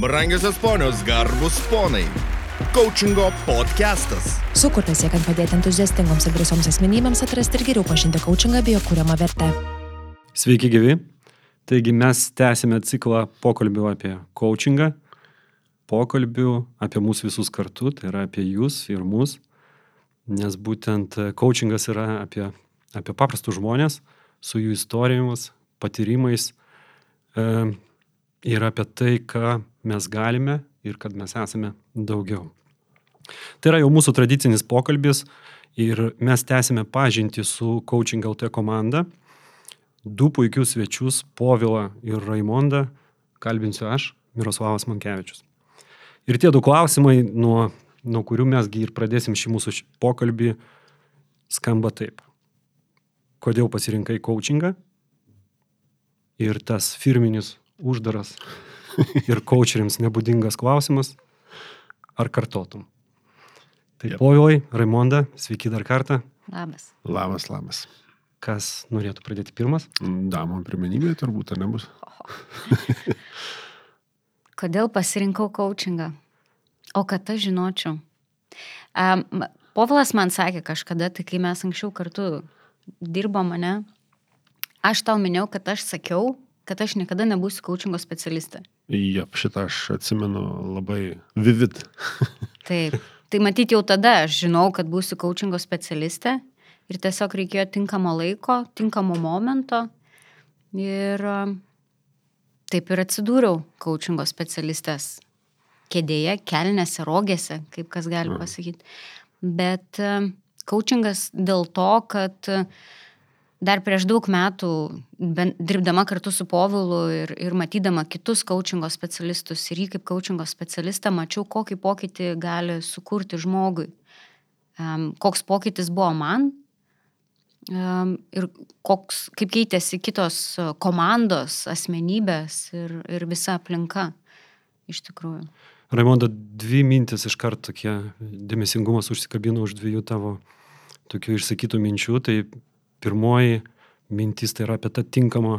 Brangiosios ponios, garbus ponai. Coachingo podcastas. Sukurtas siekiant padėti entuziastingoms ir drąsioms asmenybėms atrasti ir geriau pažinti coachingą bei jo kūriamą vertę. Sveiki gyvi. Taigi mes tęsime ciklą pokalbių apie coachingą, pokalbių apie mūsų visus kartu, tai yra apie jūs ir mus, nes būtent coachingas yra apie, apie paprastus žmonės su jų istorijomis, patyrimais e, ir apie tai, ką mes galime ir kad mes esame daugiau. Tai yra jau mūsų tradicinis pokalbis ir mes tęsime pažinti su Coaching LT komanda. Du puikius svečius - Povilą ir Raimondą kalbinsiu aš, Miroslavas Mankevičius. Ir tie du klausimai, nuo, nuo kurių mesgi ir pradėsim šį mūsų pokalbį, skamba taip. Kodėl pasirinkai coachingą? Ir tas firminis uždaras ir coacheriams nebūdingas klausimas, ar kartotum? Tai yep. Povilai, Raimonda, sveiki dar kartą. Labas. Labas, labas. Kas norėtų pradėti pirmas? Damom pirmenybė turbūt, ar nebus? Kodėl pasirinkau coachingą? O kad aš žinočiau. Um, Povilas man sakė kažkada, tai kai mes anksčiau kartu dirbom mane, aš tau minėjau, kad aš sakiau, kad aš niekada nebūsiu coachingo specialistė. Jep, šitą aš atsimenu labai vivid. Taip. Tai matyti jau tada aš žinau, kad būsiu coachingo specialistė ir tiesiog reikėjo tinkamo laiko, tinkamo momento. Ir taip ir atsidūriau coachingo specialistės kėdėje, kelnėse, rogėse, kaip kas gali pasakyti. Bet coachingas dėl to, kad dar prieš daug metų, ben, dirbdama kartu su Povilu ir, ir matydama kitus coachingo specialistus ir jį kaip coachingo specialistą, mačiau, kokį pokytį gali sukurti žmogui. Um, koks pokytis buvo man um, ir koks, kaip keitėsi kitos komandos, asmenybės ir, ir visa aplinka iš tikrųjų. Raimonda, dvi mintis iš karto tokie dėmesingumas užsikabino už dviejų tavo tokių išsakytų minčių. Tai pirmoji mintis tai yra apie tą tinkamą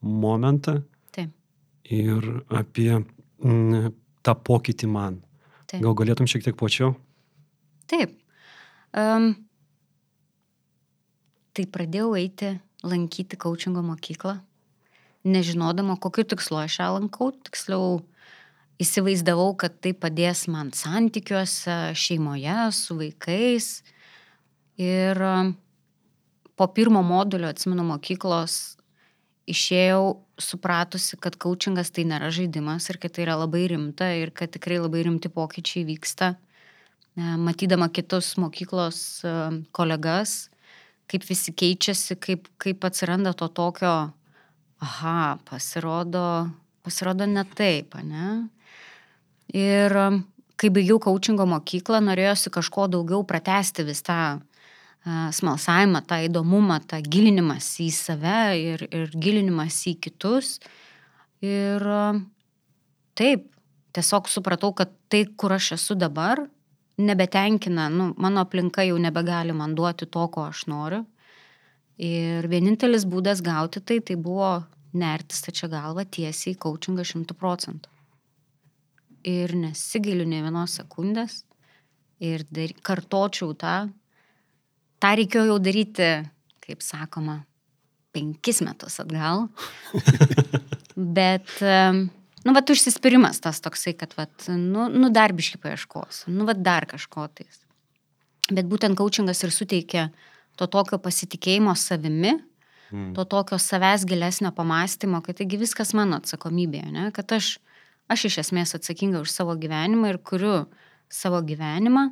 momentą. Taip. Ir apie m, tą pokytį man. Taip. Gal galėtum šiek tiek plačiau? Taip. Um, tai pradėjau eiti, lankyti coachingo mokyklą, nežinodama, kokiu tikslu aš ją lankau, tiksliau įsivaizdavau, kad tai padės man santykiuose, šeimoje, su vaikais. Ir po pirmo modulio, atsimenu, mokyklos išėjau supratusi, kad coachingas tai nėra žaidimas ir kad tai yra labai rimta ir kad tikrai labai rimti pokyčiai vyksta. E, matydama kitus mokyklos e, kolegas, kaip visi keičiasi, kaip, kaip atsiranda to tokio, aha, pasirodo, pasirodo ne taip, ne? Ir um, kai baigiau coachingo mokyklą, norėjosi kažko daugiau pratesti vis tą smalsavimą, tą įdomumą, tą gilinimas į save ir, ir gilinimas į kitus. Ir taip, tiesiog supratau, kad tai, kur aš esu dabar, nebetenkina, nu, mano aplinka jau nebegali man duoti to, ko aš noriu. Ir vienintelis būdas gauti tai, tai buvo nertis tačia galva tiesiai į coachingą šimtų procentų ir nesigailiu ne vienos sekundės ir dar, kartočiau tą. Ta reikėjo jau daryti, kaip sakoma, penkis metus atgal. Bet, nu, va, užsispyrimas tas toksai, kad, va, nu, nu darbiškai paieškos, nu, va, dar kažko tais. Bet būtent coachingas ir suteikia to tokio pasitikėjimo savimi, mm. to tokio savęs gilesnio pamastymo, kad taigi viskas mano atsakomybė, ne? kad aš aš iš esmės atsakinga už savo gyvenimą ir kuriu savo gyvenimą.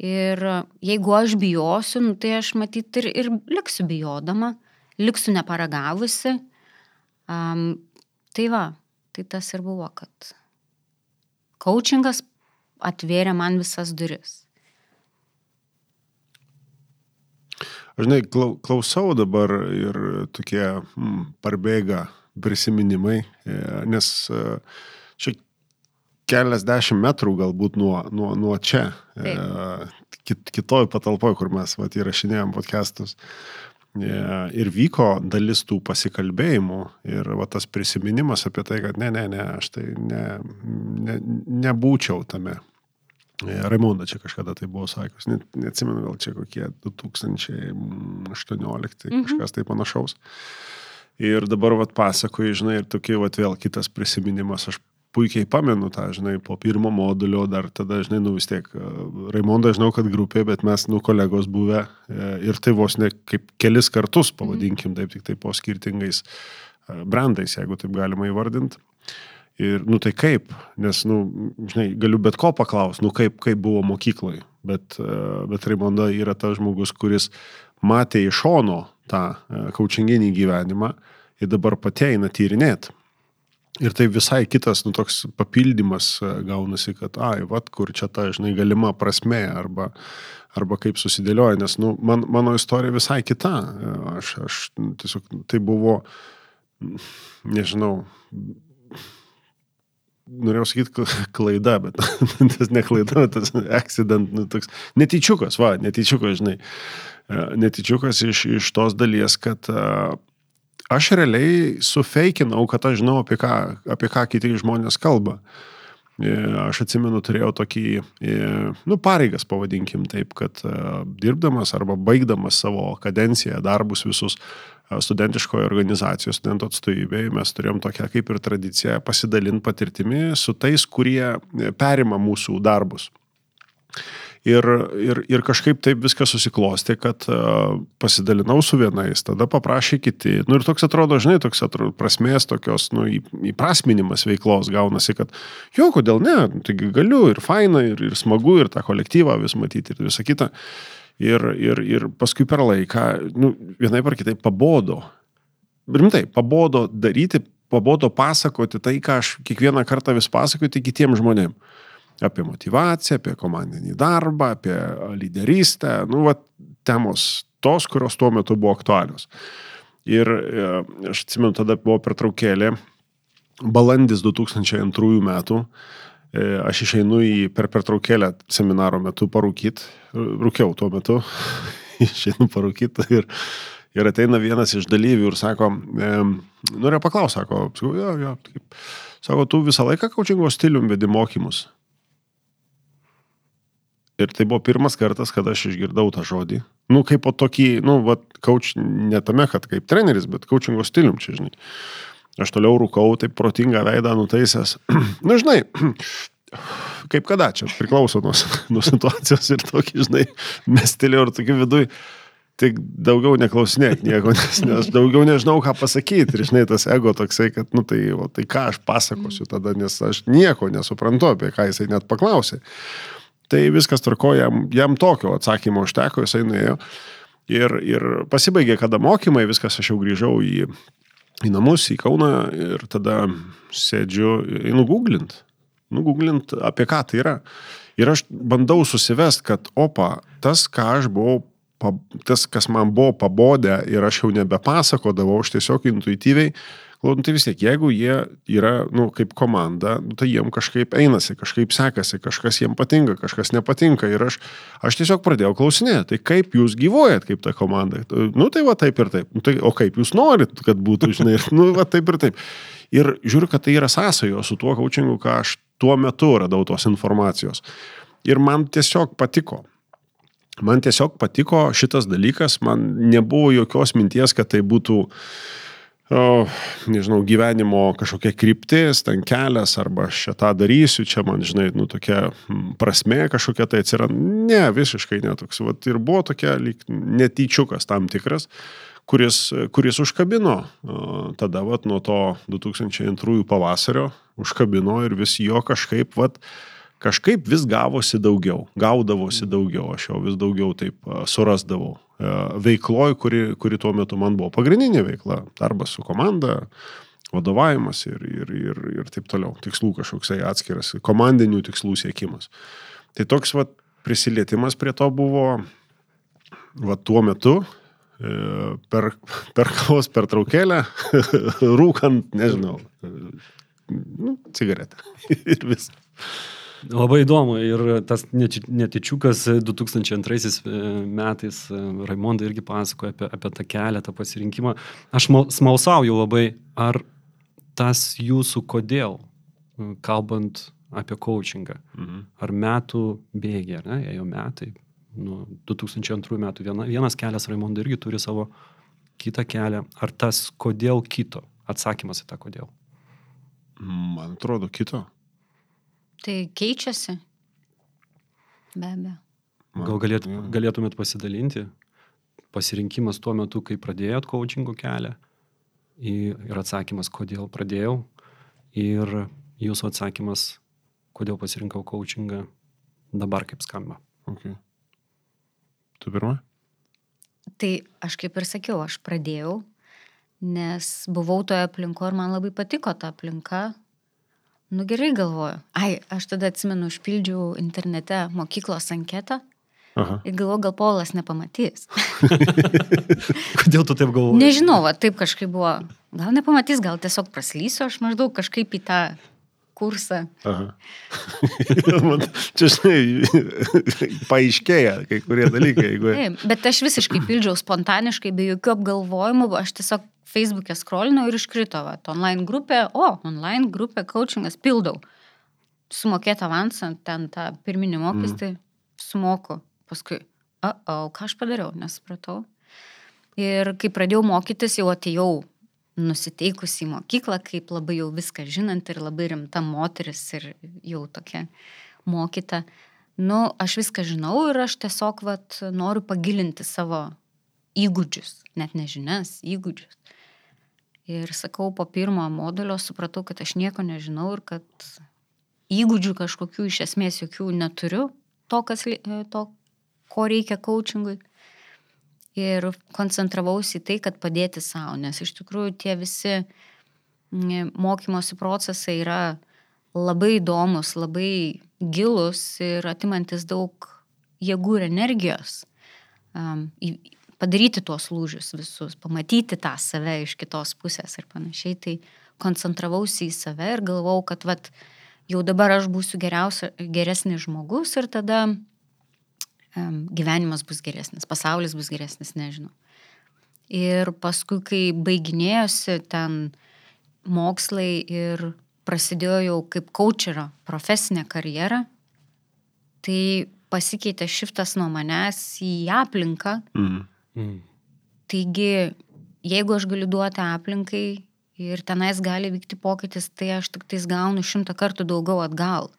Ir jeigu aš bijosiu, nu, tai aš matyt ir, ir liksiu bijodama, liksiu neparagavusi. Um, tai va, tai tas ir buvo, kad coachingas atvėrė man visas duris. Aš žinai, klausau dabar ir tokie mm, parbėga prisiminimai, e, nes čia keliasdešimt metrų galbūt nuo, nuo, nuo čia, e, kit, kitoj patalpoje, kur mes vat, įrašinėjom podcastus. E, ir vyko dalis tų pasikalbėjimų ir va, tas prisiminimas apie tai, kad ne, ne, ne, aš tai ne, ne, nebūčiau tame. E, Raimonda čia kažkada tai buvo sakęs, net, neatsimenu, gal čia kokie 2018, mhm. kažkas tai panašaus. Ir dabar vat pasakoju, žinai, ir tokie vat vėl kitas prisiminimas, aš puikiai pamenu tą, žinai, po pirmo modulio, dar tada, žinai, nu vis tiek, e, Raimonda žinau, kad grupė, bet mes, nu, kolegos buvę e, ir tai vos ne kaip kelis kartus, pavadinkim, taip tik tai po skirtingais e, brandais, jeigu taip galima įvardinti. Ir, nu tai kaip, nes, nu, žinai, galiu bet ko paklausti, nu kaip, kaip buvo mokykloje, bet, bet Raimonda yra tas žmogus, kuris matė iš šono tą kaučinginį gyvenimą ir dabar pati eina tyrinėti. Ir tai visai kitas, nu, toks papildymas e, gaunasi, kad, ai, vad, kur čia ta, žinai, galima prasme, arba, arba kaip susidėlioja, nes, nu, man, mano istorija visai kita. E, aš, aš tiesiog, tai buvo, nežinau, norėjau sakyti klaida, bet tas ne klaida, tas accident, nu, toks netyčiukas, va, netyčiukas, žinai, e, netyčiukas iš, iš tos dalies, kad aš realiai sufeikinau, kad aš žinau, apie ką, apie ką kiti žmonės kalba. E, aš atsimenu, turėjau tokį, e, nu, pareigas, pavadinkim taip, kad e, dirbdamas arba baigdamas savo kadenciją, darbus visus studentiškoje organizacijos, studentų atstovybėje, mes turėjom tokią kaip ir tradiciją pasidalinti patirtimi su tais, kurie perima mūsų darbus. Ir, ir, ir kažkaip taip viskas susiklosti, kad uh, pasidalinau su vienais, tada paprašė kiti. Nu ir toks atrodo, žinai, toks atrodo prasmės, tokios, nu, įprasminimas veiklos gaunasi, kad jo, kodėl ne, taigi galiu ir faina, ir, ir smagu, ir tą kolektyvą vis matyti, ir visą kitą. Ir, ir, ir paskui per laiką, nu, vienai par kitai pabodo. Rimtai, pabodo daryti, pabodo pasakoti tai, ką aš kiekvieną kartą vis pasakoju, tai kitiems žmonėms apie motivaciją, apie komandinį darbą, apie lyderystę, nu, va, temos tos, kurios tuo metu buvo aktualios. Ir e, aš atsimenu, tada buvo pertraukėlė, balandis 2002 metų, e, aš išeinu į per pertraukėlę seminaro metu parūkyti, rūkiau tuo metu, išeinu parūkyti ir, ir ateina vienas iš dalyvių ir sako, e, norėjo paklausti, sako, jo, jo, taip, sako, tu visą laiką kaučingo stilium vedi mokymus. Ir tai buvo pirmas kartas, kada aš išgirdau tą žodį. Nu, kaip po tokį, nu, va, coach, ne tame, kad kaip treneris, bet coachingo stilium čia, žinai. Aš toliau rūkau, taip protingą veidą nutaisęs. nu, žinai, kaip kada čia, priklauso nuo, nuo situacijos ir tokį, žinai, mestelėjau ir tokį vidui. Tik daugiau neklausinėk nieko, nes, nes daugiau nežinau, ką pasakyti. Ir žinai, tas ego toksai, kad, nu tai, o, tai ką aš pasakosiu tada, nes aš nieko nesuprantu, apie ką jisai net paklausė. Tai viskas tvarko, jam, jam tokio atsakymo užteko, jisai nuėjo. Ir, ir pasibaigė, kada mokymai, viskas aš jau grįžau į, į namus, į Kauną ir tada sėdžiu, einu googlint. Nu, googlint, apie ką tai yra. Ir aš bandau susivest, kad opa, tas, ką aš buvau, tas, kas man buvo pabodę ir aš jau nebepasakodavau, aš tiesiog intuityviai Nu, tai vis tiek, jeigu jie yra, nu, kaip komanda, nu, tai jiem kažkaip einasi, kažkaip sekasi, kažkas jiem patinka, kažkas nepatinka. Ir aš, aš tiesiog pradėjau klausinėti, tai kaip jūs gyvojat kaip ta komanda. Nu, tai va taip ir taip. Nu, tai, o kaip jūs norit, kad būtų, žinai, nu, va taip ir taip. Ir žiūriu, kad tai yra sąsajo su tuo coachingu, ką aš tuo metu radau tos informacijos. Ir man tiesiog patiko. Man tiesiog patiko šitas dalykas, man nebuvo jokios minties, kad tai būtų uh, o, nežinau, gyvenimo kažkokia kryptis, ten kelias, arba aš čia tą darysiu, čia man, žinai, nu tokia prasme kažkokia tai atsiranda. Ne, visiškai netoks. Vat ir buvo tokia lyg netyčiukas tam tikras, kuris, kuris užkabino tada, vat, nuo to 2002 pavasario, užkabino ir vis jo kažkaip, vat, kažkaip vis gavosi daugiau, gaudavosi daugiau, aš jau vis daugiau taip surasdavau veikloj, kuri, kuri tuo metu man buvo pagrindinė veikla - darbas su komanda, vadovavimas ir, ir, ir, ir taip toliau, tikslų kažkoksai atskiras, komandinių tikslų siekimas. Tai toks vat, prisilietimas prie to buvo vat, tuo metu, e, per, per kavos pertraukėlę, rūkant, nežinau, nu, cigaretę ir viskas. Labai įdomu ir tas netičiukas 2002 metais e, Raimonda irgi pasakoja apie, apie tą kelią, tą pasirinkimą. Aš mal- smalsauju labai, ar tas jūsų kodėl, m, kalbant apie coachingą, Mhm. ar metų bėgiai, ar ne, ėjo metai, nuo 2002 metų viena, vienas kelias Raimonda irgi turi savo kitą kelią, ar tas kodėl kito, atsakymas į tą kodėl. Man atrodo, kito. Tai keičiasi. Be abejo. Gal galėt, galėtumėt pasidalinti pasirinkimas tuo metu, kai pradėjot coachingo kelią ir atsakymas, kodėl pradėjau ir jūsų atsakymas, kodėl pasirinkau coachingą dabar kaip skamba. Okay. Tu pirma? Tai aš kaip ir sakiau, aš pradėjau, nes buvau toje aplinkoje ir man labai patiko ta aplinka. Nu gerai galvoju. Ai, aš tada atsimenu, užpildžiau internete mokyklos anketą Aha. ir galvoju, gal Polas nepamatys. Kodėl tu taip galvoji? Nežinau, va, taip kažkaip buvo. Gal nepamatys, gal tiesiog praslysiu, aš maždaug kažkaip į tą kursą. Man čia, žinai, paaiškėja kai kurie dalykai. Jeigu... Taip, bet aš visiškai pildžiau spontaniškai, be jokių apgalvojimų, aš tiesiog Facebook'e scrollinau ir iškrito, va, online grupė, o, online grupė, coachingas, pildau. Sumokėti avansą, ten tą pirminį mokestį, mm. sumoku. Paskui, o, o, ką aš padariau, nesupratau. Ir kai pradėjau mokytis, jau atėjau nusiteikusi į mokyklą, kaip labai jau viską žinant ir labai rimta moteris ir jau tokia mokyta. Nu, aš viską žinau ir aš tiesiog vat, noriu pagilinti savo įgūdžius, net nežinias, įgūdžius. Ir sakau, po pirmo modulio supratau, kad aš nieko nežinau ir kad įgūdžių kažkokių iš esmės jokių neturiu, to, kas, li- to ko reikia coachingui. Ir koncentravausi į tai, kad padėti savo, nes iš tikrųjų tie visi mm, mokymosi procesai yra labai įdomus, labai gilus ir atimantis daug jėgų ir energijos. Um, į- padaryti tuos lūžius visus, pamatyti tą save iš kitos pusės ir panašiai. Tai koncentravausi į save ir galvau, kad vat, jau dabar aš būsiu geresnis žmogus ir tada um, gyvenimas bus geresnis, pasaulis bus geresnis, nežinau. Ir paskui, kai baiginėjosi ten mokslai ir prasidėjo jau kaip coacherio profesinė karjera, tai pasikeitė šiftas nuo manęs į aplinką. Mm. Mm. Taigi, jeigu aš galiu duoti aplinkai ir tenais gali vykti pokytis, tai aš tik tais gaunu šimtą kartų daugiau atgal,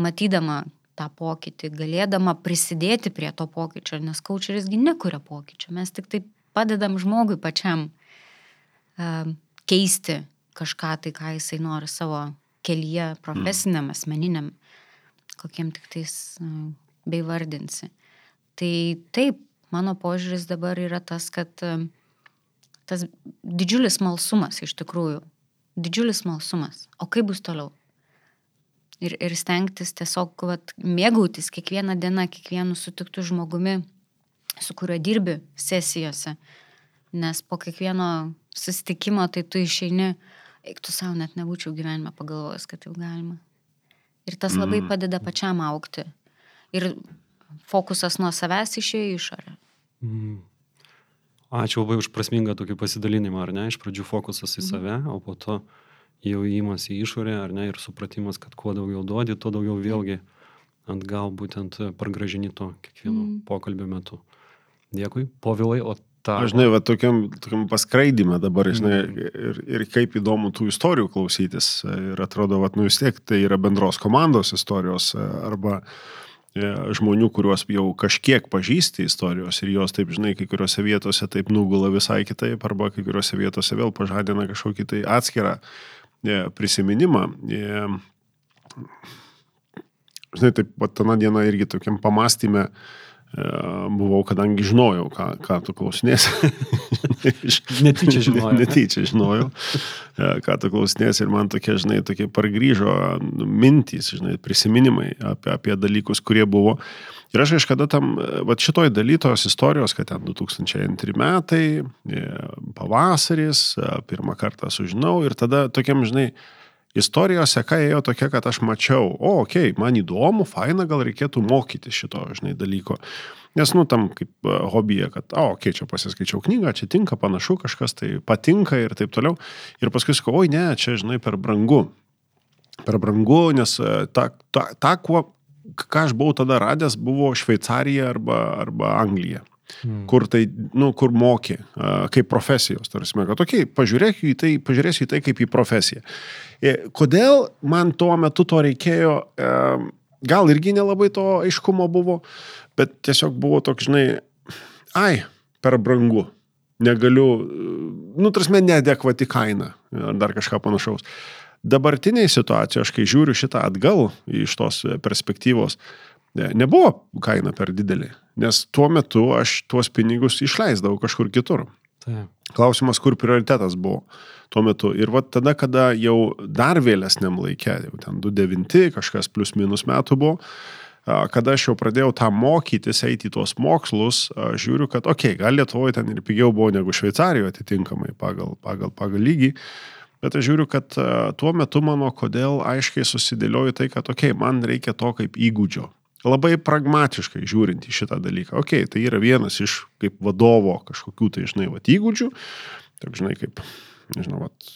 matydama tą pokytį, galėdama prisidėti prie to pokyčio, nes coacherisgi nekuria pokyčio, mes tik tai padedam žmogui pačiam uh, keisti kažką tai, ką jisai nori savo kelyje, profesiniam, asmeniniam, kokiem tik tais uh, bei vardinsi. Tai taip, mano požiūris dabar yra tas, kad uh, tas didžiulis malsumas iš tikrųjų, didžiulis malsumas. O kaip bus toliau? Ir, ir stengtis tiesiog vat, mėgautis kiekvieną dieną, kiekvienu sutiktų žmogumi, su kuriuo dirbi sesijose. Nes po kiekvieno susitikimo tai tu išeini, eik tu savo net nebūčiau gyvenime pagalvojęs, kad jau galima. Ir tas labai padeda pačiam aukti. Ir fokusas nuo savęs išėjo į išorę. Mm. Ačiū labai už prasmingą tokį pasidalinimą, ar ne? Iš pradžių fokusas į save, o po to jau įimas į išorę, ar ne? Ir supratimas, kad kuo daugiau duodi, tuo daugiau vėlgi atgal būtent pargražini to kiekvieno Mm. pokalbio metu. Dėkui. Povilai, o tą... Aš žinai, va, tokiam, tokiam paskraidymę dabar, žinai, ir, ir kaip įdomu tų istorijų klausytis. Ir atrodo, va, nu vis tiek tai yra bendros komandos istorijos arba e, žmonių, kuriuos jau kažkiek pažįsti istorijos ir jos, taip žinai, kai kuriuose vietose taip nugula visai kitaip, arba kai kuriuose vietose vėl pažadina kažkokį tai atskirą e, prisiminimą. E, žinai, taip, va, tą dieną irgi tokiam pamastymę e, buvau, kadangi žinojau, ką, ką tu klausinėsi. Netyčia žinojau. Netyčia žinojau, e, ką tu klausinėsi ir man tokie, žinai, tokie pargrįžo nu, mintys, žinai, prisiminimai apie, apie dalykus, kurie buvo. Ir aš kažkada tam, e, va šitoj daly tos istorijos, kad ten 2002 metai, e, pavasaris, e, pirmą kartą sužinau ir tada tokiam, žinai, istorijos seka ėjo tokia, kad aš mačiau, o, okei, okay, man įdomu, faina, gal reikėtų mokyti šito, žinai, dalyko. Nes, nu, tam kaip e, hobija, kad, o, okei, okay, čia pasiskaičiau knygą, čia tinka, panašu, kažkas tai patinka ir taip toliau. Ir paskui sakau, oi, ne, čia, žinai, per brangu. Per brangu, nes e, ta, ta, ta kuo, ką aš buvau tada radęs, buvo Šveicarija arba, arba Anglija. Hmm. Kur tai, nu, kur mokė, kaip profesijos, tarsi, kad, okay, pažiūrėsiu į tai, pažiūrėsiu į tai kaip į profesiją. Kodėl man tuo metu to reikėjo, gal irgi nelabai to aiškumo buvo, bet tiesiog buvo toks, žinai, ai, per brangu, negaliu, nu, tarsi, neadekvati kaina ar dar kažką panašaus. Dabartiniai situacijoje, aš kai žiūriu šitą atgal iš tos perspektyvos, nebuvo kaina per didelė, nes tuo metu aš tuos pinigus išleisdavau kažkur kitur. Taip. Klausimas, kur prioritetas buvo tuo metu. Ir va tada, kada jau dar vėlesniam laikė, jau ten 2-9, kažkas plus minus metų buvo, kada aš jau pradėjau tą mokytis, eiti į tuos mokslus, žiūriu, kad, okei, okay, gal Lietuvoje ten ir pigiau buvo negu Šveicarijoje atitinkamai pagal, pagal, pagal lygį. Bet aš žiūriu, kad tuo metu mano kodėl aiškiai susidėlioju tai, kad, okei, okay, man reikia to kaip įgūdžio labai pragmatiškai žiūrint į šitą dalyką. Ok, tai yra vienas iš kaip vadovo kažkokių tai, žinai, vat, įgūdžių, taip, žinai, kaip, nežinau, vat,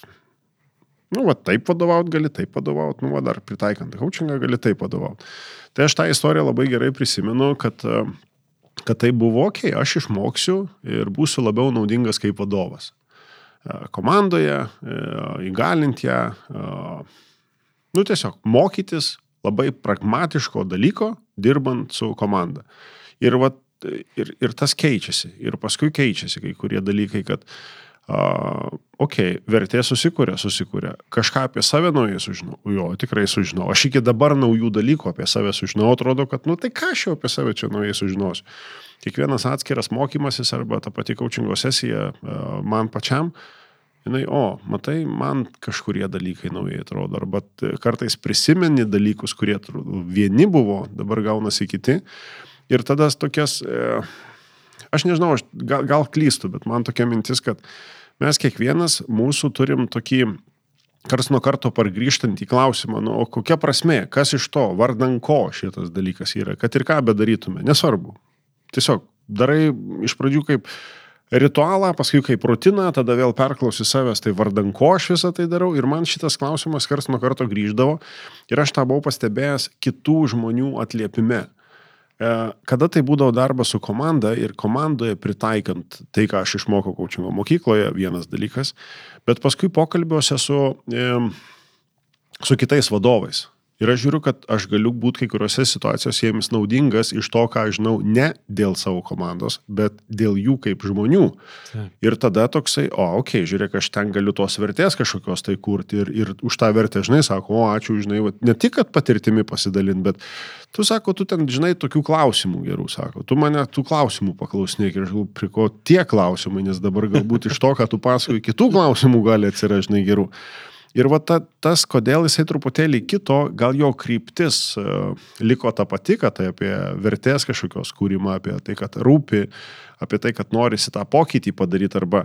nu, vat, taip vadovaut gali, taip vadovaut, nu, vat, dar pritaikant coachingą gali taip vadovaut. Tai aš tą istoriją labai gerai prisimenu, kad, e, kad tai buvo, ok, aš išmoksiu ir būsiu labiau naudingas kaip vadovas. E, komandoje, e, įgalint ją, nu, tiesiog mokytis, labai pragmatiško dalyko, dirbant su komanda. Ir, vat, ir, ir tas keičiasi. Ir paskui keičiasi kai kurie dalykai, kad Uh, ok, vertė susikūrė, susikūrė. Kažką apie save naujai sužinau. Jo, tikrai sužinau. Aš iki dabar naujų dalykų apie save sužinau. Atrodo, kad, nu tai ką aš jau apie save čia naujai sužinosiu. Kiekvienas atskiras mokymasis arba ta pati coachingo sesija uh, man pačiam, jinai, o, matai, man kažkurie dalykai naujai atrodo. Arba kartais prisimeni dalykus, kurie vieni buvo, dabar gaunasi kiti. Ir tada tokias... Uh, aš nežinau, aš gal, gal klystu, bet man tokia mintis, kad mes kiekvienas mūsų turim tokį kars nuo karto pargrįžtant į klausimą, nu, o kokia prasme, kas iš to, vardan ko šitas dalykas yra, kad ir ką bedarytume, nesvarbu. Tiesiog darai iš pradžių kaip ritualą, paskui kaip rutiną, tada vėl perklausi savęs, tai vardan ko aš visą tai darau. Ir man šitas klausimas kars nuo karto grįždavo ir aš tą buvau pastebėjęs kitų žmonių atliepime. E, kada tai būdavo darbas su komanda ir komandoje pritaikant tai, ką aš išmokau kočingo mokykloje, vienas dalykas, bet paskui pokalbiuose su, su kitais vadovais. Ir aš žiūriu, kad aš galiu būti kai kuriuose situacijose jiems naudingas iš to, ką aš žinau, ne dėl savo komandos, bet dėl jų kaip žmonių. Taip. Ir tada toksai, o, okei, okay, žiūrėk, aš ten galiu tos vertės kažkokios tai kurti ir, ir už tą vertę, žinai, sako, o, ačiū, žinai, va, ne tik, kad patirtimi pasidalint, bet tu sako, tu ten, žinai, tokių klausimų gerų, sako, tu mane tų klausimų paklausinėk ir aš galvoju, priko tie klausimai, nes dabar galbūt iš to, ką tu pasakoji, kitų klausimų gali atsirasti, žinai, gerų. Ir va ta, tas, kodėl jisai truputėlį kito, gal jo kryptis uh, liko ta pati, kad tai apie vertės kažkokios kūrimą, apie tai, kad rūpi, apie tai, kad norisi tą pokytį padaryti, arba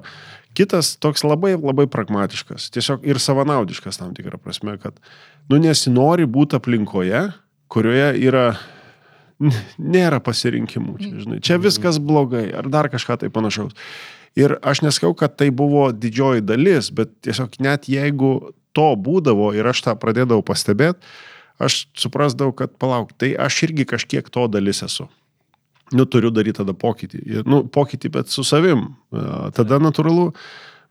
kitas toks labai, labai pragmatiškas, tiesiog ir savanaudiškas tam tikrą prasme, kad, nu, nesinori būti aplinkoje, kurioje yra nėra pasirinkimų. Čia, žinai, čia viskas blogai, ar dar kažką tai panašaus. Ir aš neskau, kad tai buvo didžioji dalis, bet tiesiog net jeigu to būdavo ir aš tą pradėdavau pastebėti, aš suprasdavau, kad palauk, tai aš irgi kažkiek to dalis esu. Nu, turiu daryti tada pokytį. Ir, nu, pokytį, bet su savim. Tada natūralu.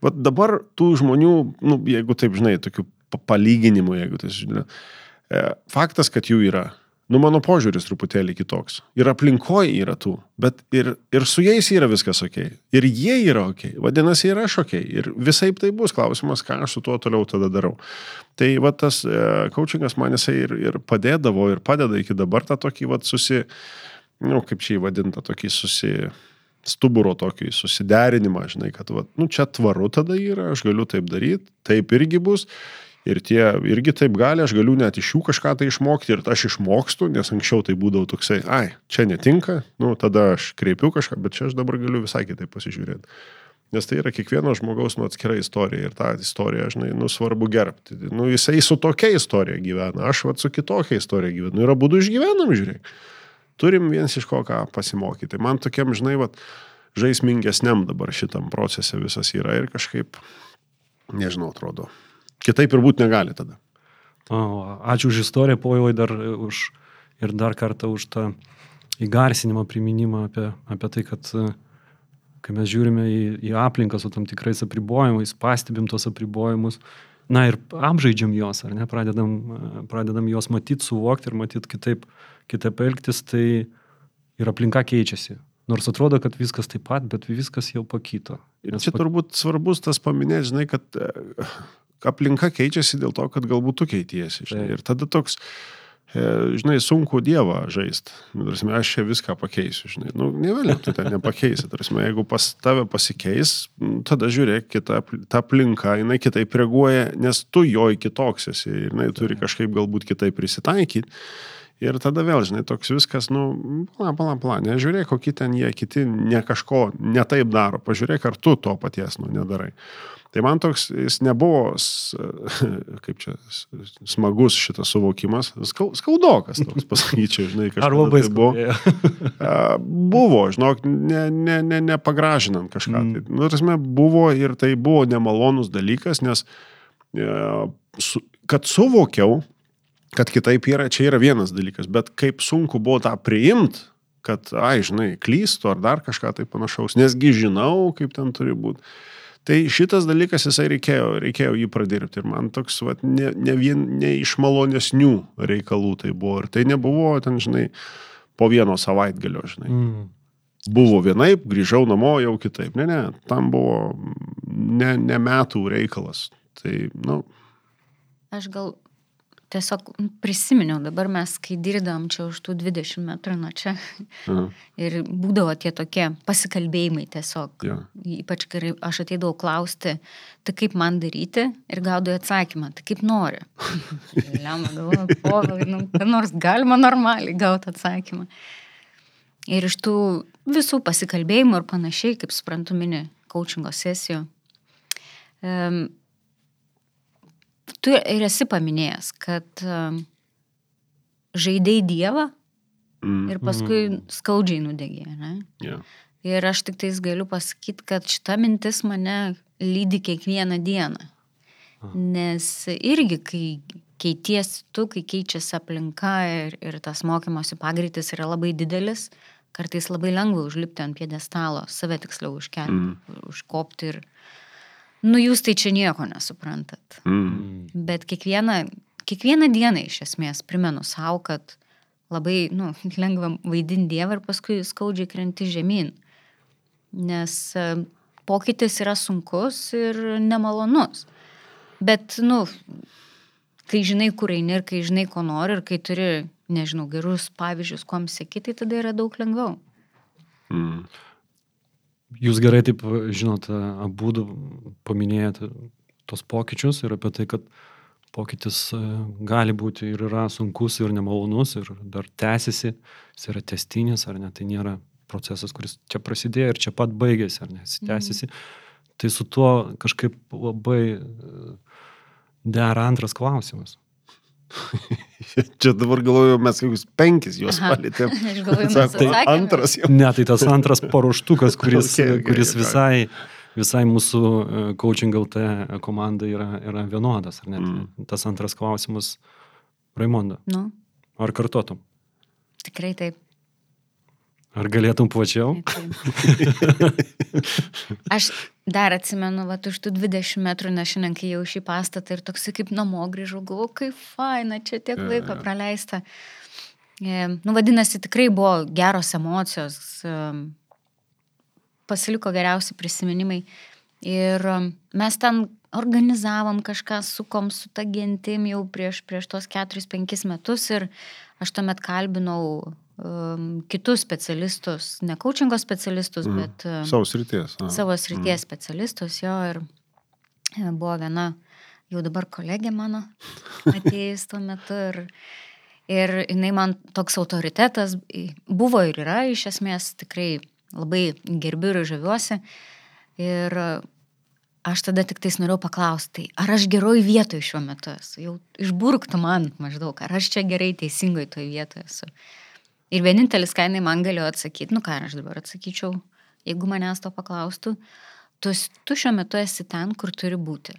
Vat dabar tų žmonių, nu, jeigu taip žinai, tokių palyginimų, jeigu tai žinai, e, faktas, kad jų yra Nu, mano požiūris truputėlį kitoks. Ir aplinkoje yra tų, bet ir, ir su jais yra viskas ok. Ir jie yra ok. Vadinasi, ir aš ok. Ir visai tai bus klausimas, ką aš su tuo toliau tada darau. Tai va tas e, coachingas man jisai ir, ir padėdavo ir padeda iki dabar tą tokį, va, susi, nu, kaip čia įvadinta, tokį susi stuburo tokį susiderinimą, žinai, kad, va, nu, čia tvaru tada yra, aš galiu taip daryti, taip irgi bus Ir tie irgi taip gali, aš galiu net iš jų kažką tai išmokti ir aš išmokstu, nes anksčiau tai būdavo toksai, ai, čia netinka, nu tada aš kreipiu kažką, bet čia aš dabar galiu visai kitaip pasižiūrėti. Nes tai yra kiekvieno žmogaus nu atskira istorija ir tą istoriją, žinai, nu svarbu gerbti. Nu jisai su tokia istorija gyvena, aš vat su kitokia istorija gyvenu. Yra būdų išgyvenam, žiūrėk. Turim vienas iš ko ką pasimokyti. Man tokiam, žinai, vat, žaismingesniam dabar šitam procese visas yra ir kažkaip, nežinau, atrodo. Kitaip ir būti negali tada. O, ačiū už istoriją, povilai, dar už ir dar kartą už tą įgarsinimą, priminimą apie, apie tai, kad uh, kai mes žiūrime į, į aplinką su tam tikrais apribojimais, pastebim tos apribojimus, na ir apžaidžiam juos, ar ne, pradedam, pradedam juos matyti, suvokti ir matyti kitaip, kitaip elgtis, tai ir aplinka keičiasi. Nors atrodo, kad viskas taip pat, bet viskas jau pakito. Ir čia turbūt svarbus tas paminėti, žinai, kad e, aplinka keičiasi dėl to, kad galbūt tu keitiesi. Žinai, ir tada toks, E, žinai, sunku Dievą žaisti. Nu, aš čia viską pakeisiu, žinai. Nu, ne vėliau tu ten nepakeisi. Tarsi, jeigu pas tave pasikeis, tada žiūrėk, kita, ta aplinka, jinai kitaip reaguoja, nes tu jo kitoks esi ir jinai turi kažkaip galbūt kitaip prisitaikyti. Ir tada vėl, žinai, toks viskas, nu, pala, pala, pala, nežiūrėk, kokie ten jie kiti ne kažko netaip daro, pažiūrėk, ar tu to paties, nu, nedarai. Tai man toks, jis nebuvo, kaip čia, smagus šitas suvokimas, skaudokas toks, pasakyčiau, žinai, kažkas. Ar labai tai buvo? buvo, žinok, nepagražinant ne, ne, ne, ne kažką. Mm. Tai, nu, tasme, buvo ir tai buvo nemalonus dalykas, nes kad suvokiau, kad kitaip yra, čia yra vienas dalykas, bet kaip sunku buvo tą priimti, kad, ai, žinai, klystu ar dar kažką tai panašaus, nesgi žinau, kaip ten turi būti. Tai šitas dalykas jisai reikėjo, reikėjo jį pradirbti ir man toks, vat, ne, ne, vien, ne iš malonesnių reikalų tai buvo. Ir tai nebuvo, ten, žinai, po vieno savaitgalio, žinai. Mm. Buvo vienaip, grįžau namo jau kitaip. Ne, ne, tam buvo ne, ne metų reikalas. Tai, na. Nu, Aš gal tiesiog prisiminiau, dabar mes, kai dirbdavom čia už tų 20 metrų nuo čia, Aha. ir būdavo tie tokie pasikalbėjimai tiesiog, ja. ypač kai aš ateidavau klausti, tai kaip man daryti, ir gaudavau atsakymą, tai kaip nori. Lemma, galvoju, po, nu, nors galima normaliai gauti atsakymą. Ir iš tų visų pasikalbėjimų ir panašiai, kaip suprantu, mini coachingo sesijų, um, tu ir esi paminėjęs, kad žaidėjai Dievą mm. ir paskui mm. skaudžiai nudegė. Ne? Yeah. Ir aš tik tais galiu pasakyti, kad šita mintis mane lydi kiekvieną dieną. Aha. Nes irgi, kai keities tu, kai keičiasi aplinka ir, ir tas mokymosi pagreitis yra labai didelis, kartais labai lengva užlipti ant piedestalo, save tiksliau užkelti, mm. užkopti ir, nu jūs tai čia nieko nesuprantat. Mm. Bet kiekvieną, kiekvieną dieną iš esmės primenu savo, kad labai nu, lengva vaidinti Dievą ir paskui skaudžiai krenti žemyn. Nes e, pokytis yra sunkus ir nemalonus. Bet, nu, kai žinai, kur eini ir kai žinai, ko nori ir kai turi, nežinau, gerus pavyzdžius, kuom sėki, tai tada yra daug lengviau. Mm. Jūs gerai taip, žinot, abu paminėjote tos pokyčius ir apie tai, kad pokytis e, gali būti ir yra sunkus ir nemalonus ir dar tęsiasi, jis yra testinis ar ne, tai nėra procesas, kuris čia prasidėjo ir čia pat baigėsi, ar ne, jis mhm. tęsiasi. Mhm. Tai su tuo kažkaip labai e, dera antras klausimas. Čia dabar galvoju, mes kokius penkis juos palėtėm. Tai antras jau. Ne, tai tas antras paruoštukas, kuris, okay, okay, kuris visai, visai mūsų e, coaching LT komandai yra, yra vienodas. Ar ne? Mm. Tas antras klausimas, Raimonda. Nu. Ar kartotum? Tikrai taip. Ar galėtum plačiau? Aš dar atsimenu, va, už tų 20 metrų, nes šiandien, kai jau šį pastatą ir toksai kaip namo grįžau, galvoju, kaip faina, čia tiek laiko praleista. E, nu, vadinasi, tikrai buvo geros emocijos, e, pasiliko geriausi prisiminimai. Ir e, mes ten organizavom kažką, sukom su ta gentim jau prieš, prieš tos 4-5 metus ir aš tuomet kalbinau um, kitus specialistus, ne coachingo specialistus, mm. bet um, savo srities. A. Savo srities mm. specialistus jo ir e, buvo viena jau dabar kolegė mano atėjus tuo metu ir, ir jinai man toks autoritetas buvo ir yra iš esmės tikrai labai gerbiu ir žaviuosi. Ir aš tada tik tais norėjau paklausti, tai ar aš geroj vietoje šiuo metu esu, jau išburktų man maždaug, ar aš čia gerai teisingoj toje vietoje esu. Ir vienintelis, ką jinai man galėjo atsakyti, nu ką aš dabar atsakyčiau, jeigu manęs to paklaustų, tu, tu šiuo metu esi ten, kur turi būti.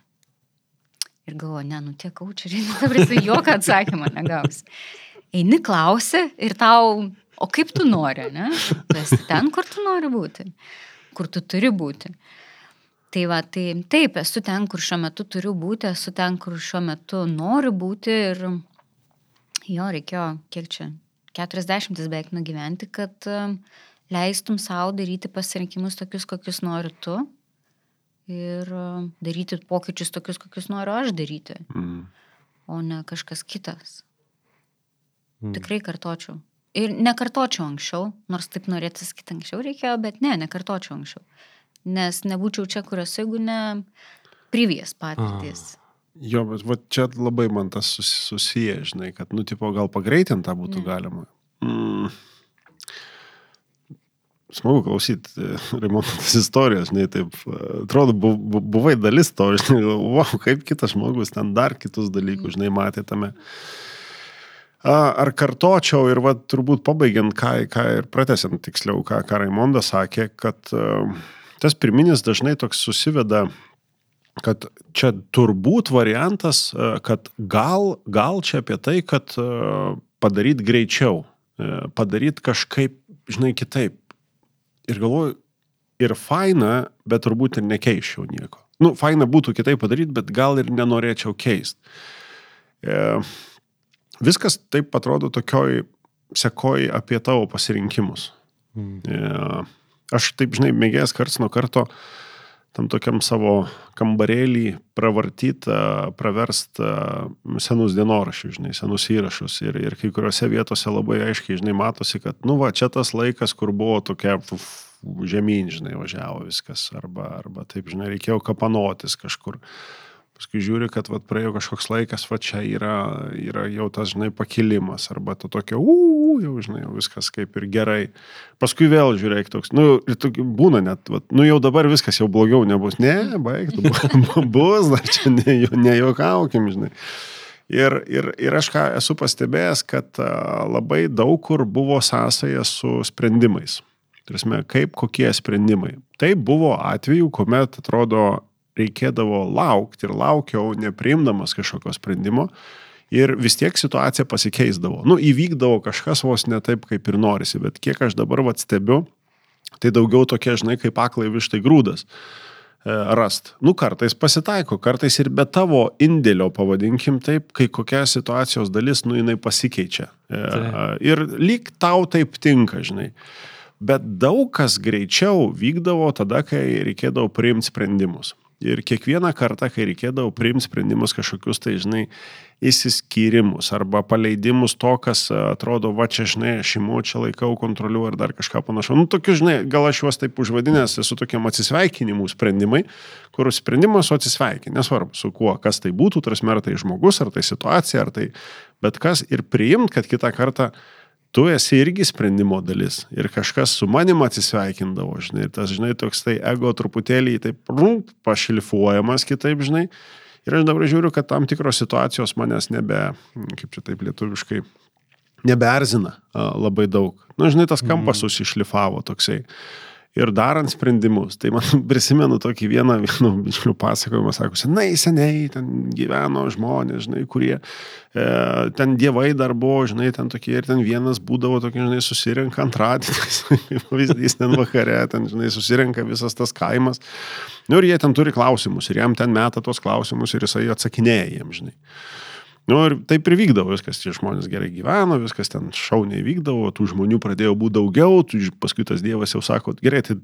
Ir galvoju, ne, nu tie kaučeriai, nu, dabar jis jokio atsakymą negaus. Eini klausi ir tau, o kaip tu nori, ne? Tu esi ten, kur tu nori būti, kur tu turi būti. Tai va, tai taip, esu ten, kur šiuo metu turiu būti, esu ten, kur šiuo metu noriu būti ir jo reikėjo, kiek čia, 40 beveik nugyventi, kad um, leistum savo daryti pasirinkimus tokius, kokius nori tu ir daryti pokyčius tokius, kokius noriu aš daryti, Mm. o ne kažkas kitas. Mm. Tikrai kartočiau. Ir nekartočiau anksčiau, nors taip norėtų sakyti anksčiau reikėjo, bet ne, nekartočiau anksčiau. Nes nebūčiau čia, kur esu, jeigu ne privijas patirtis. Jo, bet va, čia labai man tas sus, susiję, žinai, kad, nu, tipo, gal pagreitintą būtų Ne. galima. Mm. Smagu klausyti, Raimondas tas istorijas, žinai, taip, e, atrodo, bu, bu, buvai dalis to, žinai, wow, kaip kitas žmogus ten dar kitus dalykus, žinai, matė tame. A, Ar kartočiau ir va, turbūt pabaigiant, ką, ką ir pratesiant tiksliau, ką, ką Raimondas sakė, kad uh, tas pirminis dažnai toks susiveda kad čia turbūt variantas, e, kad gal, gal čia apie tai, kad padaryti greičiau, padaryti kažkaip, žinai, kitaip. Ir galvoju, ir faina, bet turbūt ir nekeičiau nieko. Nu, faina būtų kitaip padaryti, bet gal ir nenorėčiau keisti. E, viskas taip atrodo tokioj sekoj apie tavo pasirinkimus. Mm. E, aš taip, žinai, mėgėjęs karts nuo karto tam tokiam savo kambarėlį pravartytą, praverstą senus dienoraščius, žinai, senus įrašus. Ir, ir kai kuriuose vietose labai aiškiai, žinai, matosi, kad, nu, va, čia tas laikas, kur buvo tokia žemyn, žinai, važiavo viskas. Arba, arba taip, žinai, reikėjo kapanotis kažkur. Paskui žiūri, kad vat, praėjo kažkoks laikas, va čia yra, yra jau tas, žinai, pakilimas, arba to tokio, u, jau, žinai, jau viskas kaip ir gerai. Paskui vėl žiūrėk toks, nu, ir tokių būna net, vat, nu jau dabar viskas jau blogiau nebus. Ne, baigtų, bu- bus, dar čia ne, nejuokaukim, žinai. Ir, ir, ir aš ką esu pastebėjęs, kad labai daug kur buvo sąsaja su sprendimais. Tarsi, kaip kokie sprendimai. Tai buvo atveju, kuomet atrodo reikėdavo laukti ir laukiau, nepriimdamas kažkokio sprendimo. Ir vis tiek situacija pasikeisdavo. Nu, įvykdavo kažkas vos ne taip, kaip ir norisi, bet kiek aš dabar vat stebiu, tai daugiau tokie, žinai, kaip aklai vištai grūdas e, rast. Nu, kartais pasitaiko, kartais ir be tavo indėlio, pavadinkim taip, kai kokia situacijos dalis, nu, jinai pasikeičia. E, Taip. ir lyg tau taip tinka, žinai. Bet daug kas greičiau vykdavo tada, kai reikėdavo priimti sprendimus. Ir kiekvieną kartą, kai reikėdavo priimti sprendimus kažkokius, tai, žinai, įsiskyrimus arba paleidimus to, kas a, atrodo, va čia, žinai, imu, čia laikau, kontroliuoju ar dar kažką panašaus. Nu, tokius, žinai, gal aš juos taip užvadinęs esu tokiam atsisveikinimų sprendimai, kur sprendimas su atsisveikinimu, nesvarbu, su kuo, kas tai būtų, tarsi ar tai žmogus, ar tai situacija, ar tai bet kas, ir priimt, kad kitą kartą tu esi irgi sprendimo dalis. Ir kažkas su manim atsisveikindavo, žinai, ir tas, žinai, toks tai ego truputėlį taip rung, pašlifuojamas kitaip, žinai. Ir aš dabar žiūriu, kad tam tikros situacijos manęs nebe, kaip čia taip lietuviškai, nebeerzina a, labai daug. Na, nu, žinai, tas kampas susišlifavo toksai. Ir darant sprendimus, tai man prisimenu tokį vieną, vieno bičiulių pasakojimą, sako, senai, seniai ten gyveno žmonės, žinai, kurie e, ten dievai dar buvo, žinai, ten tokie ir ten vienas būdavo tokie, žinai, susirenka antradienį, pavyzdys ten vakare, ten, žinai, susirenka visas tas kaimas. Nu ir jie ten turi klausimus ir jam ten meta tos klausimus ir jisai atsakinėja jiem, žinai. Nu ir taip ir vykdavo viskas, tie žmonės gerai gyveno, viskas ten šauniai vykdavo, tų žmonių pradėjo būti daugiau, tu, paskui tas dievas jau sako, gerai, tai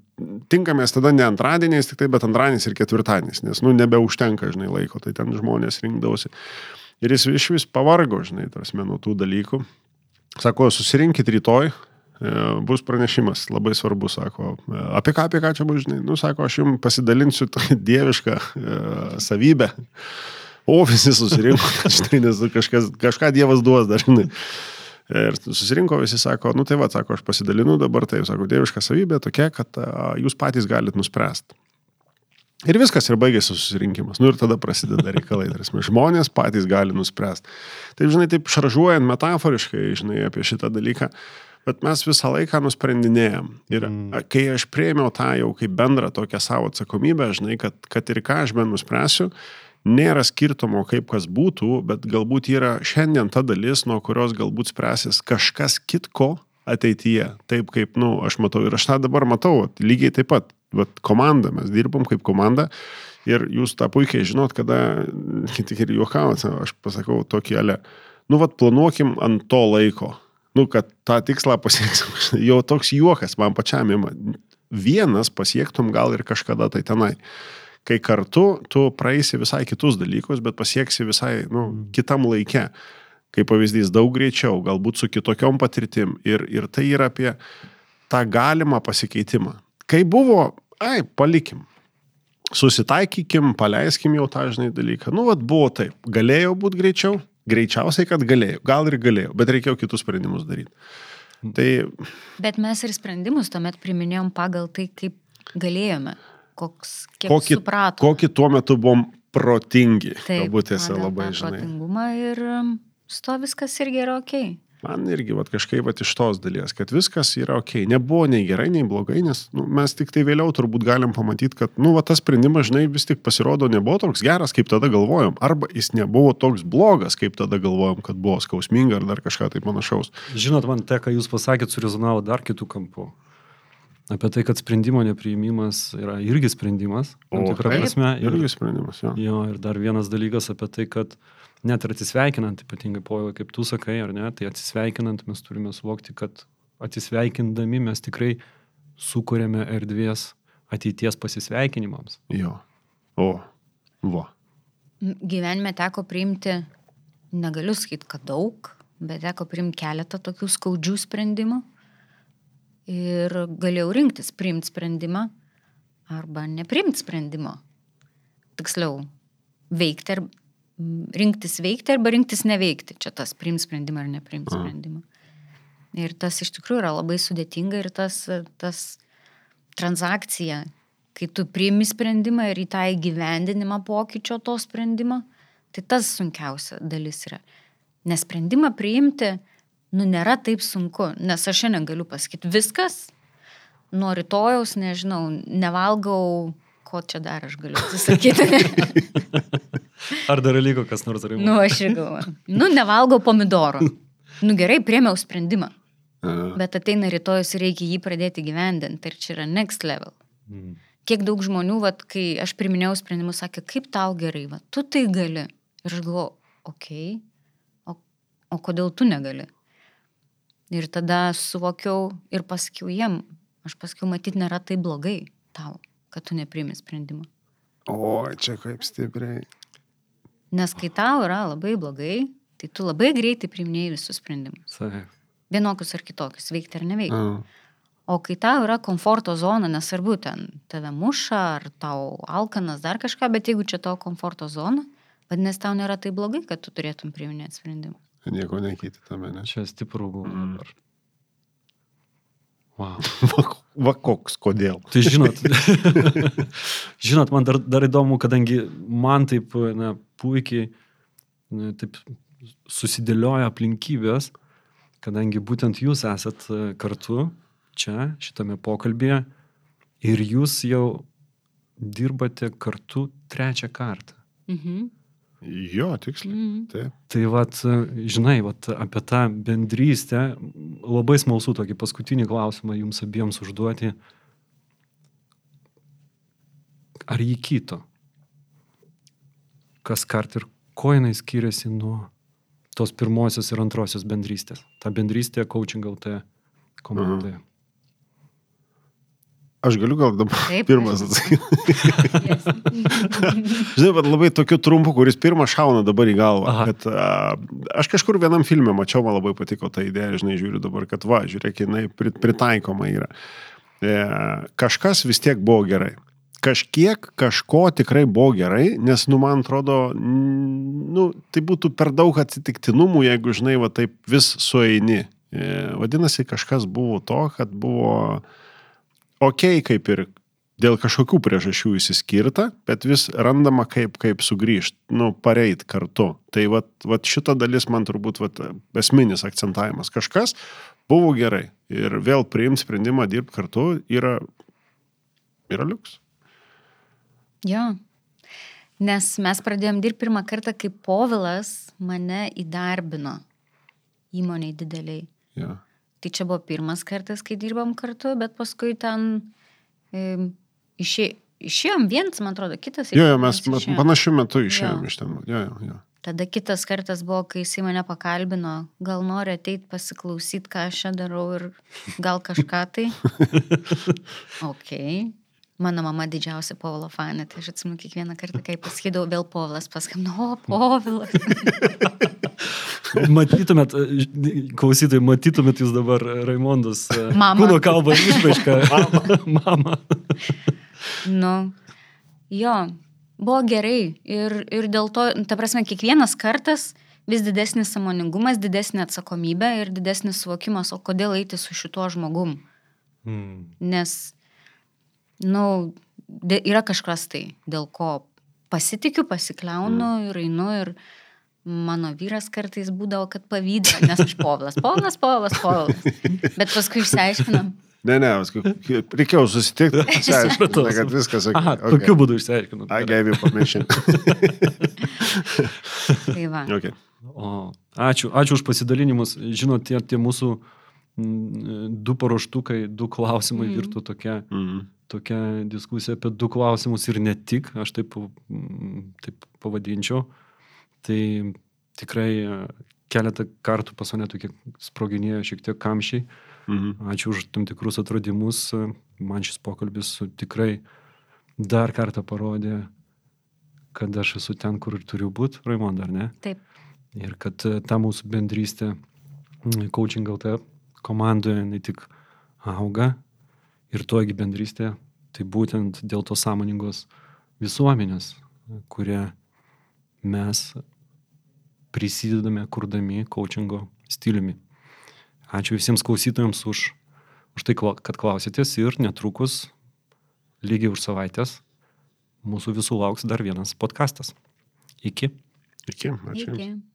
tinkamės tada ne antradieniais, tik tai, bet antradienis ir ketvirtadienis, nes, nu, nebeužtenka, žinai, laiko, tai ten žmonės rinkdavosi. Ir jis iš vis pavargo, žinai, tarsi nuo tų dalykų. Sako, susirinkit rytoj, e, bus pranešimas, labai svarbu, sako, e, apie ką, apie ką čia bus, žinai, nu, sako, aš jums pasidalinsiu tokią dievišką e, savybę. O visi susirinko, štai, nes kažkas, kažką Dievas duos dažnai. Ir susirinko visi, sako, nu tai va, sako, aš pasidalinu dabar, tai, sako, dieviška savybė tokia, kad a, jūs patys galite nuspręsti. Ir viskas, ir baigėsi susirinkimas. Nu ir tada prasideda reikalai. Tarsi, žmonės patys gali nuspręsti. Taip, žinai, taip šaržuojant metaforiškai, žinai, apie šitą dalyką. Bet mes visą laiką nusprendinėjom. Ir mm. kai aš prieimiau tą jau kaip bendrą tokią savo atsakomybę, žinai, kad, kad ir ką aš bent nuspręsiu, nėra skirtumo, kaip kas būtų, bet galbūt yra šiandien ta dalis, nuo kurios galbūt spręsis kažkas kitko ateityje. Taip kaip, na, nu, aš matau ir aš tą dabar matau, lygiai taip pat vat, komanda, mes dirbam kaip komanda ir jūs tą puikiai žinot, kada, tik ir juokavot, aš pasakau tokį alę, nu, vat, planuokim ant to laiko, nu, kad tą tikslą pasieksim. Jau toks juokas man pačiam. Vienas pasiektum gal ir kažkada tai tenai. Kai kartu tu praeisi visai kitus dalykus, bet pasieksi visai, nu, kitam laikė. Kaip pavyzdys, daug greičiau, galbūt su kitokiom patirtim. Ir, ir tai yra apie tą galimą pasikeitimą. Kai buvo ai, palikim. Susitaikykim, paleiskim jau tą, žinai, dalyką. Nu, vad buvo taip. Galėjo būti greičiau, greičiausiai, kad galėjau. Gal ir galėjau, bet reikėjo kitus sprendimus daryti. Tai... Bet mes ir sprendimus tuomet priminėjom pagal tai, kaip galėjome. Koks, kiek kokį, supratom. kokį tuo metu buvom protingi. Taip, Galbūt esi labai, žinai. Protingumą ir um, su to viskas irgi yra ok. Man irgi vat, kažkaip vat, iš tos dalies, kad viskas yra ok. Nebuvo nei gerai, nei blogai, nes nu, mes tik tai vėliau turbūt galim pamatyti, kad nu, va, tas sprendimas, žinai, vis tik pasirodo nebuvo toks geras, kaip tada galvojom. Arba jis nebuvo toks blogas, kaip tada galvojom, kad buvo skausminga ar dar kažką tai panašaus. Žinot, man te, ką jūs pasakėt, surezonavo dar kitų kampų. Apie tai, kad sprendimo nepriimimas yra irgi sprendimas. O, tikra taip, prasme. Ir, Irgi sprendimas, jo. jo, ir dar vienas dalykas apie tai, kad net ir atsisveikinant, ypatingai povilai, kaip tu sakai, ar ne, tai atsisveikinant mes turime suvokti, kad atsisveikindami mes tikrai sukūrėme erdvės ateities pasisveikinimams. Jo. O, va. Gyvenime teko priimti, negaliu sakyti, kad daug, bet teko priimti keletą tokių skaudžių sprendimų. Ir galėjau rinktis priimti sprendimą arba neprimti sprendimo. Tiksliau, veikti ar rinktis veikti arba rinktis neveikti. Čia tas priimti sprendimą ar neprimti sprendimą. Ir tas iš tikrųjų yra labai sudėtinga ir tas, tas transakcija, kai tu priimi sprendimą ir į tą įgyvendinimą pokyčio to sprendimo, tai tas sunkiausia dalis yra. Nes sprendimą priimti, nu, nėra taip sunku, nes aš šiandien galiu pasakyti viskas, nuo rytojaus, nežinau, nevalgau, ko čia dar aš galiu atsisakyti. Ar dar liko kas nors rimtas? nu, aš ir galvoju. Nu, nevalgau pomidorų. Nu, gerai, priemiau sprendimą. Bet ateina rytojus ir reikia jį pradėti gyvendinti. Ir čia yra next level. Mm. Kiek daug žmonių, vat, kai aš priminėjau sprendimus, sakė, kaip tau gerai, vat, tu tai gali. Ir aš galvoju, okei, okay, o, o kodėl tu negali? Ir tada suvokiau ir pasakiau jiem, aš pasakiau, matyt, nėra tai blogai tau, kad tu nepriimi sprendimą. O, čia kaip stipriai. Nes kai tau yra labai blogai, tai tu labai greitai priminėjai visus sprendimus. Taip. Vienokius ar kitokius, veikti ar neveikti. A. O kai tau yra komforto zona, nesvarbu, ten tave muša, ar tau alkanas, dar kažką, bet jeigu čia tavo komforto zona, vadinasi, tau nėra tai blogai, kad tu turėtum priiminėti sprendimus. Nieko nekeiti tame, ne? Čia stipru buvo Mm. dabar. Wow. Va, va koks, kodėl. Tai žinot, žinot, man dar, dar įdomu, kadangi man taip na, puikiai na, taip susidėlioja aplinkybės, kadangi būtent jūs esat e, kartu čia, šitame pokalbėje, ir jūs jau dirbate kartu trečią kartą. Mhm. Jo, tiksliai. Mhm. Taip. Tai vat, žinai, vat, apie tą bendrystę, labai smalsu tokį paskutinį klausimą jums abiems užduoti. Ar jį kito? Kas kart ir ko jinai skiriasi nuo tos pirmosios ir antrosios bendrystės? Ta bendrystė coaching LT komandoje. Aš galiu gal dabar Taip, pirmas atsakyti. Žinai, bet labai tokiu trumpu, kuris pirmas šauna dabar į galvą. Aha. Kad, a, aš kažkur vienam filme mačiau, man labai patiko ta idėja, žinai, žiūriu dabar, kad va, žiūrėk, jinai pri- pritaikoma yra. E, kažkas vis tiek buvo gerai. Kažkiek kažko tikrai buvo gerai, nes, nu, man atrodo, nu, tai būtų per daug atsitiktinumų, jeigu, žinai, va taip vis sueini. E, vadinasi, kažkas buvo to, kad buvo ok, kaip ir dėl kažkokių priežasčių įsiskirta, bet vis randama kaip, kaip sugrįžti, nu, pareit kartu. Tai vat, vat šita dalis man turbūt vat, esminis akcentavimas. Kažkas buvo gerai ir vėl priimti sprendimą dirbti kartu yra, yra liuks. Jo. Nes mes pradėjom dirbti pirmą kartą, kai Povilas mane įdarbino įmoniai dideliai. Ja. Tai čia buvo pirmas kartas, kai dirbam kartu, bet paskui ten e, išė, išėjom vienas, man atrodo, kitas. Jo, jo, mes išėjom. panašiu metu išėjom Jo. iš ten. Jo, jo, jo. Tada kitas kartas buvo, kai jisai mane pakalbino, gal nori ateiti pasiklausyti, ką aš čia darau ir gal kažką tai. Ok. Mano mama didžiausia Povilo fanė, tai aš atsimenu kiekvieną kartą, kai pasakydavau vėl Povilas, paskambinau, o Povilas. Matytumėt, klausytojai, matytumėt jūs dabar Raimondas e, Mama. kūno kalbą išraišką. Mama. Nu, jo, buvo gerai. Ir, ir dėl to, ta prasme, kiekvienas kartas vis didesnis samoningumas, didesnė atsakomybė ir didesnis suvokimas, o kodėl eiti su šituo žmogum. Mm. Nes, nu, de- yra kažkas tai, dėl ko pasitikiu, pasikliaunu mm. ir einu ir mano vyras kartais būdavo, kad pavydo, nes aš povlas, povlas, povlas, povlas. Bet paskui išsiaiškinam. Ne, ne, paskui reikėjo susitikti, išsiaiškinti, kad viskas Aha, okay. tokiu būdu išsiaiškinau. I gave you permission. Tai va. okay. O, ačiū, ačiū už pasidalinimus. Žinot, tie, tie mūsų mm, du paruoštukai, du klausimai mm. virtų tokia, mm. tokia diskusija apie du klausimus ir ne tik, aš taip, mm, taip pavadinčiau. Tai tikrai e, keletą kartų pas mane tokie sproginėjo šiek tiek kamščiai. Mm. Ačiū už tam tikrus atradimus. Man šis pokalbis tikrai dar kartą parodė, kad aš esu ten, kur ir turiu būti, Raimond, ar ne? Taip. Ir kad e, ta mūsų bendrystė mm, Coaching LT komandoje ne tik auga ir toji bendrystė, tai būtent dėl tos sąmoningos visuomenės, kurią mes prisidedame kurdami coachingo stiliumi. Ačiū visiems klausytojams už, už tai, kad klausėtės ir netrukus, lygiai už savaitės, mūsų visų lauks dar vienas podkastas. Iki. Iki, ačiū. Iki.